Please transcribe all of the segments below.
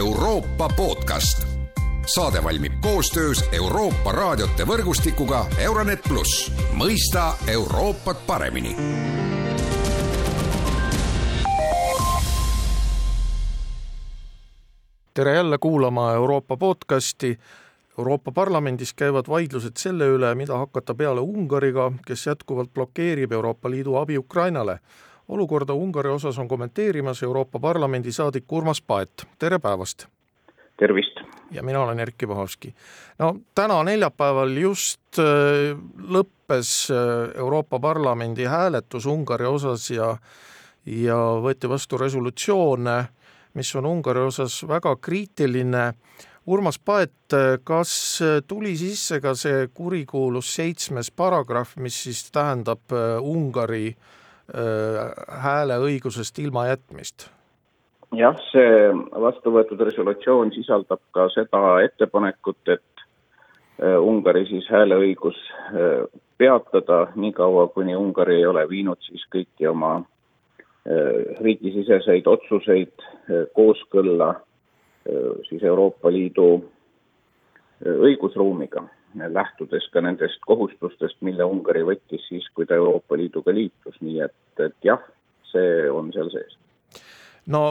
Euroopa podcast. saade valmib koostöös Euroopa raadiote võrgustikuga Euronet pluss, mõista Euroopat paremini tere jälle kuulama Euroopa podcasti. Euroopa Parlamendis käivad vaidlused selle üle, mida hakata peale Ungariga, kes jätkuvalt blokeerib Euroopa Liidu abi Ukrainale. Olukorda Ungari osas on kommenteerimas Euroopa Parlamendi saadik Urmas Paet, tere päevast! tervist! ja mina olen Erkki Vahovski. no täna neljapäeval just äh, lõppes äh, Euroopa Parlamendi hääletus Ungari osas ja ja võeti vastu resolutsioon mis on Ungari osas väga kriitiline. Urmas Paet, kas tuli sisse ka see kurikuulus seitsmes paragrahv, mis siis tähendab äh, Ungari äh, hääleõigusest ilmajätmist? jah, see vastu võetud resolutsioon sisaldab ka seda ettepanekut, et äh, Ungari siis hääleõigus peatada niikaua, kuni Ungari ei ole viinud siis kõiki oma Äh, riigisiseseid otsuseid äh, kooskõlla äh, siis Euroopa Liidu õigusruumiga, lähtudes ka nendest kohustustest, mille Ungari võttis siis, kui ta Euroopa Liiduga liitus, nii et, et jah, see on seal sees no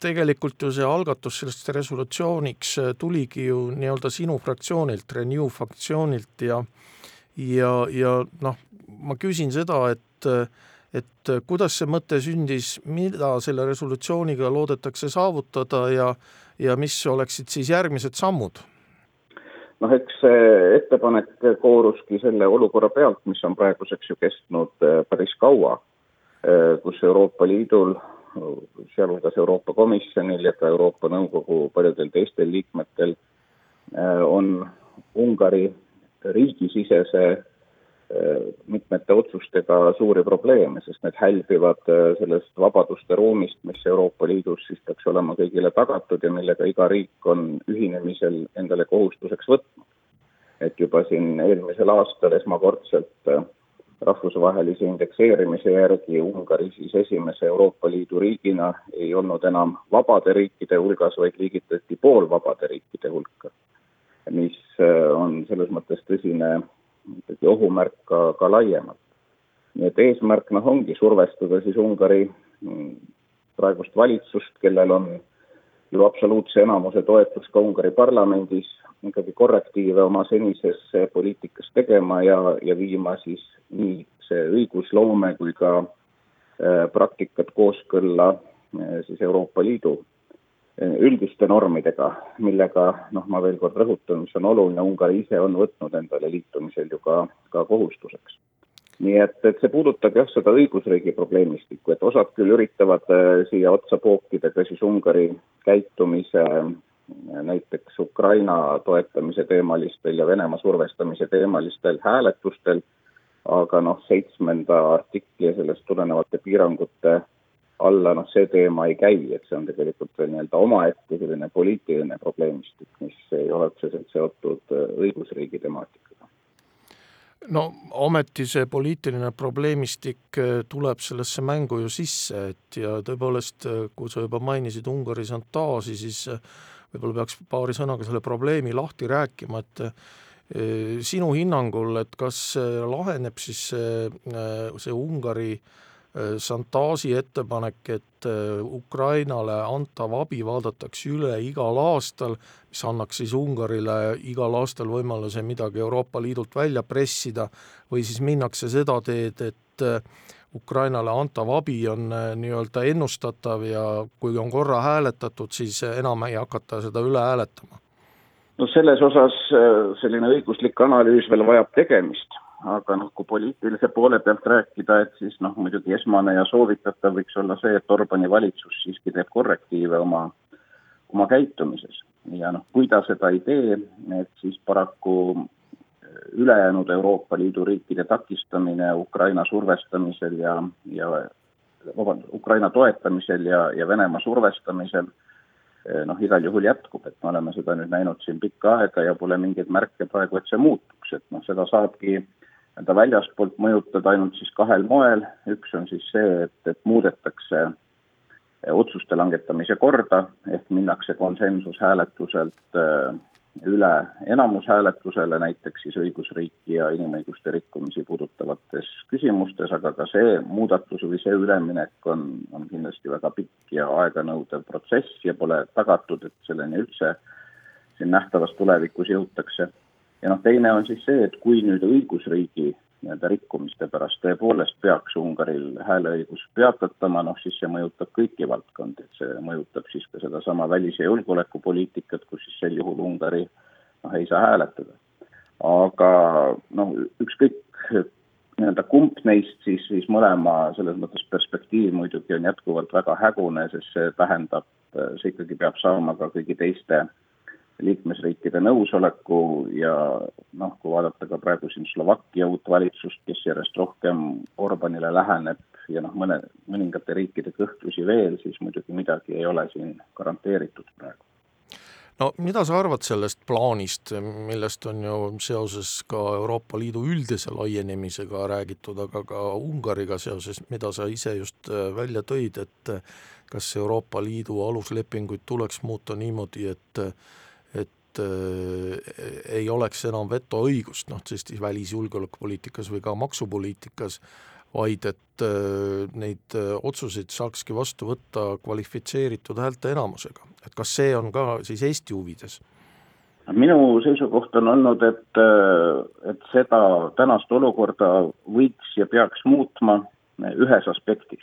tegelikult ju see algatus sellest resolutsiooniks tuligi ju nii-öelda sinu fraktsioonilt, Renew fraktsioonilt ja ja, ja noh, ma küsin seda, et et äh, kuidas see mõte sündis, mida selle resolutsiooniga loodetakse saavutada ja, ja mis oleksid siis järgmised sammud? Noh, eks see ettepanek kooruski selle olukorra pealt, mis on praeguseks ju kestnud äh, päris kaua, äh, kus Euroopa Liidul, sealhulgas Euroopa Komisjonil ja ka Euroopa Nõukogu paljudel teistel liikmetel on Ungari riigisisese mitmete otsustega suuri probleeme, sest need hälbivad äh, sellest vabaduste ruumist, mis Euroopa Liidus siis peaks olema kõigile tagatud ja millega iga riik on ühinemisel endale kohustuseks võtnud. et juba siin eelmisel aastal esmakordselt äh, rahvusvahelise indekseerimise järgi Ungari siis esimese Euroopa Liidu riigina ei olnud enam vabade riikide hulgas, vaid liigitati poolvabade riikide hulka, mis äh, on selles mõttes tõsine ikkagi ohumärk ka, ka laiemalt. nii et eesmärk noh, ongi survestada siis Ungari mm, praegust valitsust, kellel on ju absoluutse enamuse toetus ka Ungari parlamendis, ikkagi korrektiive oma senises poliitikas tegema ja, ja viima siis nii see õigusloome kui ka äh, praktikat kooskõlla äh, siis Euroopa Liidu üldiste normidega, millega noh, ma veel kord rõhutan, mis on oluline, Ungari ise on võtnud endale liitumisel ju ka, ka kohustuseks. nii et, et see puudutab jah, seda õigusriigi probleemistikku, et osad küll üritavad äh, siia otsa pookida ka siis Ungari käitumise äh, näiteks Ukraina toetamise teemalistel ja Venemaa survestamise teemalistel hääletustel, aga noh, seitsmenda artikli ja sellest tulenevate piirangute alla, noh, see teema ei käi, et see on tegelikult veel nii-öelda omaette selline poliitiline probleemistik, mis ei ole otseselt seotud äh, õigusriigi temaatikaga. no ometi see poliitiline probleemistik äh, tuleb sellesse mängu ju sisse, et ja tõepoolest, äh, kui sa juba mainisid Ungari Santaasi, siis võib-olla peaks paari sõnaga selle probleemi lahti rääkima, et sinu hinnangul, et kas laheneb siis see, see Ungari äh, Santasi ettepanek, et äh, Ukrainale antav abi vaadatakse üle igal aastal, mis annaks siis Ungarile igal aastal võimaluse midagi Euroopa Liidult välja pressida, või siis minnakse seda teed, et äh, Ukrainale antav abi on äh, nii-öelda ennustatav ja kui on korra hääletatud, siis enam ei hakata seda üle hääletama? no selles osas selline õiguslik analüüs veel vajab tegemist aga noh, kui poliitilise poole pealt rääkida, et siis noh, muidugi esmane ja soovitatav võiks olla see, et Orbani valitsus siiski teeb korrektiive oma, oma käitumises. ja noh, kui ta seda ei tee, et siis paraku ülejäänud Euroopa Liidu riikide takistamine Ukraina survestamisel ja, ja vabandust, Ukraina toetamisel ja, ja Venemaa survestamisel noh, igal juhul jätkub, et me oleme seda nüüd näinud siin pikka aega ja pole mingeid märke praegu, et see muutuks, et noh, seda saabki nii-öelda väljaspoolt mõjutada ainult siis kahel moel, üks on siis see, et, et muudetakse otsuste langetamise korda, ehk minnakse konsensushääletuselt üle enamushääletusele, näiteks siis õigusriiki ja inimõiguste rikkumisi puudutavates küsimustes, aga ka see muudatus või see üleminek on, on kindlasti väga pikk ja aeganõudev protsess ja pole tagatud, et selleni üldse siin nähtavas tulevikus jõutakse. Ja noh, teine on siis see, et kui nüüd õigusriigi nii-öelda rikkumiste pärast tõepoolest peaks Ungaril hääleõigus peatatama, noh siis see mõjutab kõiki valdkondi, et see mõjutab siis ka sedasama välis- ja julgeolekupoliitikat, kus siis sel juhul Ungari noh, ei saa hääletada. aga noh, ükskõik nii-öelda kumb neist siis, siis mõlema selles mõttes perspektiiv muidugi on jätkuvalt väga hägune, sest see tähendab, see ikkagi peab saama ka kõigi teiste liikmesriikide nõusoleku ja noh, kui vaadata ka praegu siin Slovakkia uut valitsust, kes järjest rohkem Orbanile läheneb ja noh, mõne, mõningate riikide kõhklusi veel, siis muidugi midagi ei ole siin garanteeritud praegu. No mida sa arvad sellest plaanist, millest on ju seoses ka Euroopa Liidu üldise laienemisega räägitud, aga ka Ungariga seoses, mida sa ise just äh, välja tõid, et kas Euroopa Liidu aluslepinguid tuleks muuta niimoodi, et äh, ei oleks enam vetoõigust, noh siis välis- julgeolekupoliitikas või ka maksupoliitikas, vaid et äh, neid äh, otsuseid saakski vastu võtta kvalifitseeritud häälteenamusega. et kas see on ka siis Eesti huvides? minu seisukoht on olnud, et, äh, et seda tänast olukorda võiks ja peaks muutma ühes aspektis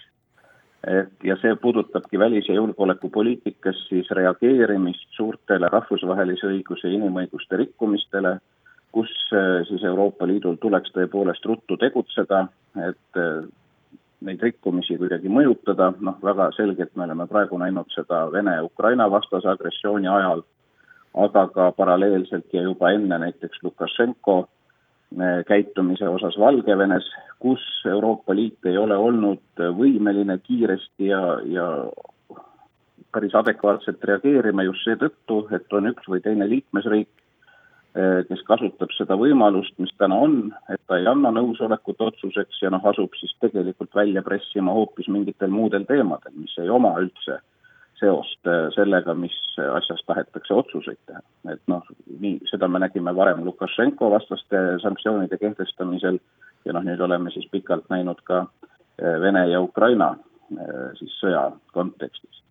et ja see puudutabki välis- ja julgeolekupoliitikas siis reageerimist suurtele rahvusvahelise õiguse ja inimõiguste rikkumistele, kus äh, siis Euroopa Liidul tuleks tõepoolest ruttu tegutseda, et äh, neid rikkumisi kuidagi mõjutada, noh väga selgelt me oleme praegu näinud seda Vene-Ukraina vastase agressiooni ajal, aga ka paralleelselt ja juba enne näiteks Lukašenko käitumise osas Valgevenes, kus Euroopa Liit ei ole olnud võimeline kiiresti ja, ja päris adekvaatselt reageerima just seetõttu, et on üks või teine liikmesriik, kes kasutab seda võimalust, mis täna on, et ta ei anna nõusolekut otsuseks ja noh, asub siis tegelikult välja pressima hoopis mingitel muudel teemadel, mis ei oma üldse seost äh, sellega, mis asjas tahetakse otsuseid teha. et noh, nii, seda me nägime varem Lukašenko vastaste sanktsioonide kehtestamisel ja noh, nüüd oleme siis pikalt näinud ka äh, Vene ja Ukraina äh, siis sõja kontekstis.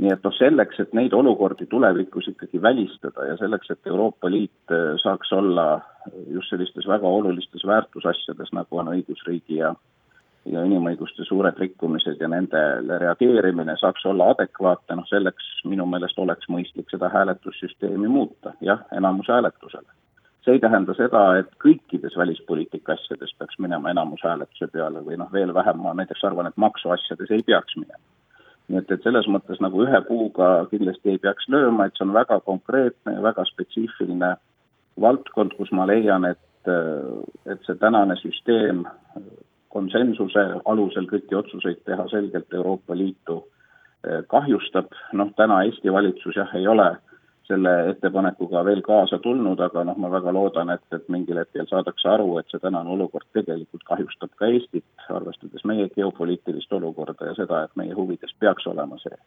nii et noh, selleks, et neid olukordi tulevikus ikkagi välistada ja selleks, et Euroopa Liit saaks olla just sellistes väga olulistes väärtusasjades, nagu on õigusriigi ja ja inimõiguste suured rikkumised ja nendele reageerimine saaks olla adekvaatne, noh selleks minu meelest oleks mõistlik seda hääletussüsteemi muuta, jah, enamushääletusele. see ei tähenda seda, et kõikides välispoliitika asjades peaks minema enamushääletuse peale või noh, veel vähem ma näiteks arvan, et maksuasjades ei peaks minema. nii et, et selles mõttes nagu ühe puuga kindlasti ei peaks lööma, et see on väga konkreetne ja väga spetsiifiline valdkond, kus ma leian, et, et see tänane süsteem konsensuse alusel kõiki otsuseid teha selgelt Euroopa Liitu eh, kahjustab, noh täna Eesti valitsus jah, ei ole selle ettepanekuga veel kaasa tulnud, aga noh, ma väga loodan, et, et mingil hetkel saadakse aru, et see tänane olukord tegelikult kahjustab ka Eestit, arvestades meie geopoliitilist olukorda ja seda, et meie huvides peaks olema see,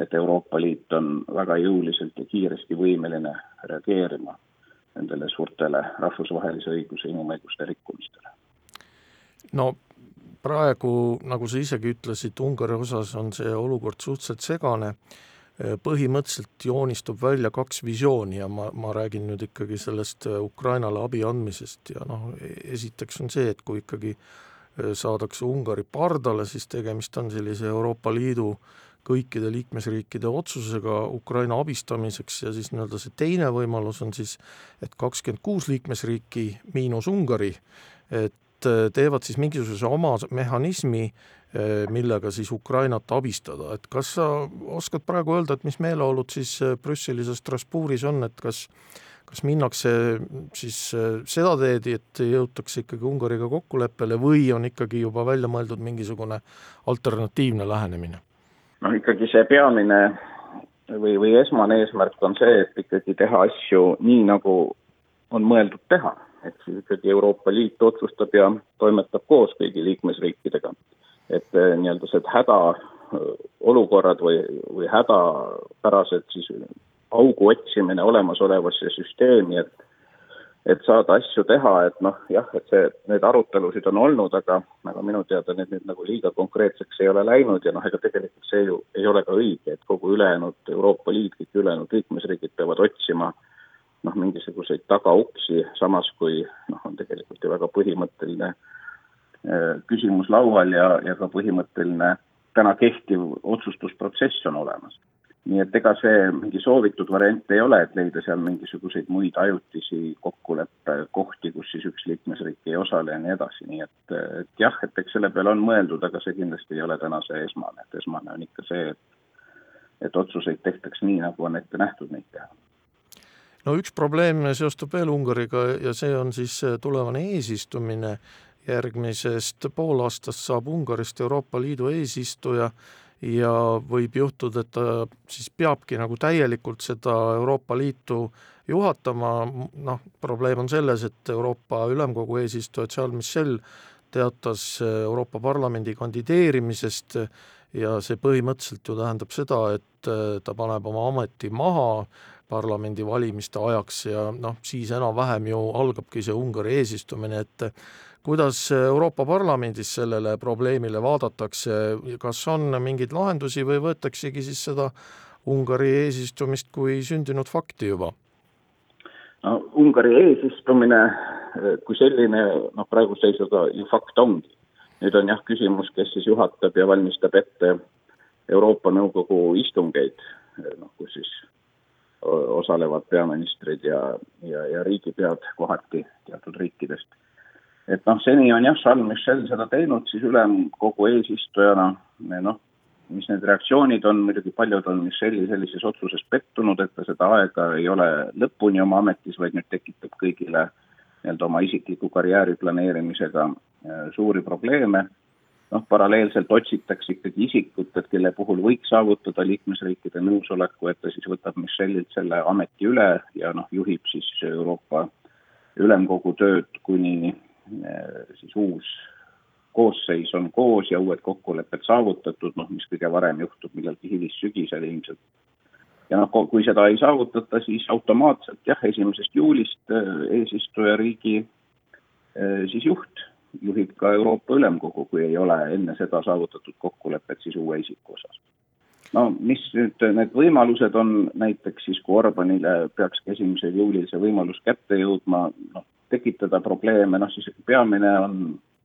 et Euroopa Liit on väga jõuliselt ja kiiresti võimeline reageerima nendele suurtele rahvusvahelise õiguse inimõiguste rikkumistele no praegu, nagu sa isegi ütlesid, Ungari osas on see olukord suhteliselt segane, põhimõtteliselt joonistub välja kaks visiooni ja ma, ma räägin nüüd ikkagi sellest Ukrainale abi andmisest ja noh, esiteks on see, et kui ikkagi saadakse Ungari pardale, siis tegemist on sellise Euroopa Liidu kõikide liikmesriikide otsusega Ukraina abistamiseks ja siis nii-öelda see teine võimalus on siis, et kakskümmend kuus liikmesriiki miinus Ungari, et Äh, teevad siis mingisuguse oma mehhanismi, äh, millega siis Ukrainat abistada, et kas sa oskad praegu öelda, et mis meeleolud siis äh, Brüsselis ja Strasbourgis on, et kas kas minnakse siis seda teed, et jõutakse ikkagi Ungariga kokkuleppele või on ikkagi juba välja mõeldud mingisugune alternatiivne lähenemine? noh, ikkagi see peamine või, või esmane eesmärk on see, et ikkagi teha asju nii, nagu on mõeldud teha et siis ikkagi Euroopa Liit otsustab ja toimetab koos kõigi liikmesriikidega. et eh, nii-öelda see häda olukorrad või, või hädapärased siis augu otsimine olemasolevasse süsteemi, et et saada asju teha, et noh, jah, et see, need arutelusid on olnud, aga, aga minu teada need nüüd nagu liiga konkreetseks ei ole läinud ja noh, ega tegelikult see ju ei ole ka õige, et kogu ülejäänud Euroopa Liit, kõik ülejäänud liikmesriigid peavad otsima noh, mingisuguseid tagauksi, samas kui noh, on tegelikult ju väga põhimõtteline äh, küsimus laual ja, ja ka põhimõtteline täna kehtiv otsustusprotsess on olemas. Nii et ega see mingi soovitud variant ei ole, et leida seal mingisuguseid muid ajutisi kokkuleppekohti, kus siis üks liikmesriik ei osale ja nii edasi, nii et, et jah, et eks selle peale on mõeldud, aga see kindlasti ei ole täna see esmane, et esmane on ikka see, et et otsuseid tehtaks nii, nagu on ette nähtud neid teha no üks probleem seostub veel Ungariga ja see on siis tulevane eesistumine. järgmisest poolaastast saab Ungarist Euroopa Liidu eesistuja ja võib juhtuda, et ta siis peabki nagu täielikult seda Euroopa Liitu juhatama, noh, probleem on selles, et Euroopa Ülemkogu eesistuja Charles Michel teatas Euroopa Parlamendi kandideerimisest ja see põhimõtteliselt ju tähendab seda, et ta paneb oma ameti maha parlamendivalimiste ajaks ja noh, siis enam-vähem ju algabki see Ungari eesistumine, et kuidas Euroopa Parlamendis sellele probleemile vaadatakse, kas on mingeid lahendusi või võetaksegi siis seda Ungari eesistumist kui sündinud fakti juba? no Ungari eesistumine kui selline noh, praeguse seisuga ju fakt ongi. nüüd on jah küsimus, kes siis juhatab ja valmistab ette Euroopa Nõukogu istungeid, noh kus siis osalevad peaministrid ja, ja, ja riigipead kohati teatud riikidest et noh, seni on jah, Charles Michel seda teinud siis ülemkogu eesistujana, noh, mis need reaktsioonid on, muidugi paljud on Micheli sellises otsuses pettunud, et ta seda aega ei ole lõpuni oma ametis, vaid nüüd tekitab kõigile nii-öelda oma isikliku karjääri planeerimisega äh, suuri probleeme. Noh, paralleelselt otsitakse ikkagi isikut, et kelle puhul võiks saavutada liikmesriikide nõusoleku, et ta siis võtab Michelilt selle ameti üle ja noh, juhib siis Euroopa Ülemkogu tööd kuni Äh, siis uus koosseis on koos ja uued kokkulepped saavutatud, noh, mis kõige varem juhtub millalgi hilissügisel ilmselt. ja noh, kui seda ei saavutata, siis automaatselt jah, esimesest juulist äh, eesistujariigi äh, siis juht juhib ka Euroopa Ülemkogu, kui ei ole enne seda saavutatud kokkulepet siis uue isiku osas. no mis nüüd need võimalused on, näiteks siis kui Orbanile peakski esimesel juulil see võimalus kätte jõudma, noh, tekitada probleeme, noh siis peamine on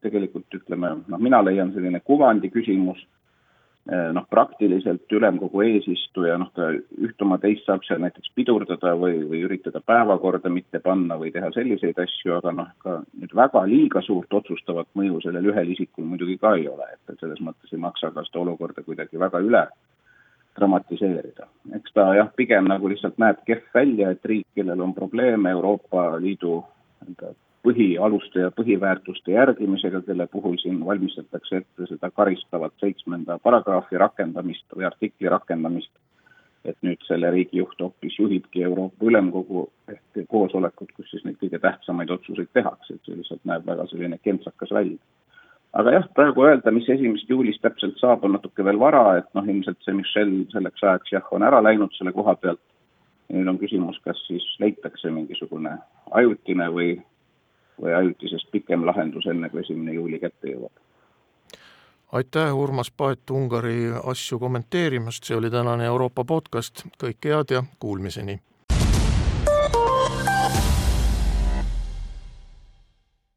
tegelikult ütleme, noh mina leian selline kuvandi küsimus, noh praktiliselt ülemkogu eesistuja, noh ta üht oma teist saab seal näiteks pidurdada või, või üritada päevakorda mitte panna või teha selliseid asju, aga noh, ka nüüd väga liiga suurt otsustavat mõju sellel ühel isikul muidugi ka ei ole, et, et selles mõttes ei maksa ka seda olukorda kuidagi väga üle dramatiseerida. eks ta jah, pigem nagu lihtsalt näeb kehv välja, et riik, kellel on probleeme Euroopa Liidu enda põhialuste ja põhiväärtuste järgimisega, kelle puhul siin valmistatakse ette seda karistavat seitsmenda paragrahvi rakendamist või artikli rakendamist, et nüüd selle riigi juht hoopis juhibki Euroopa Ülemkogu ehk koosolekut, kus siis neid kõige tähtsamaid otsuseid tehakse, et see lihtsalt näeb väga selline kentsakas välja. aga jah, praegu öelda, mis esimesest juulist täpselt saab, on natuke veel vara, et noh, ilmselt see Michel selleks ajaks jah, on ära läinud selle koha pealt nüüd on küsimus, kas siis leitakse mingisugune ajutine või, või ajutisest pikem lahendus, enne kui esimene juuli kätte jõuab. aitäh, Urmas Paet, Ungari asju kommenteerimast, see oli tänane Euroopa podcast, kõike head ja kuulmiseni!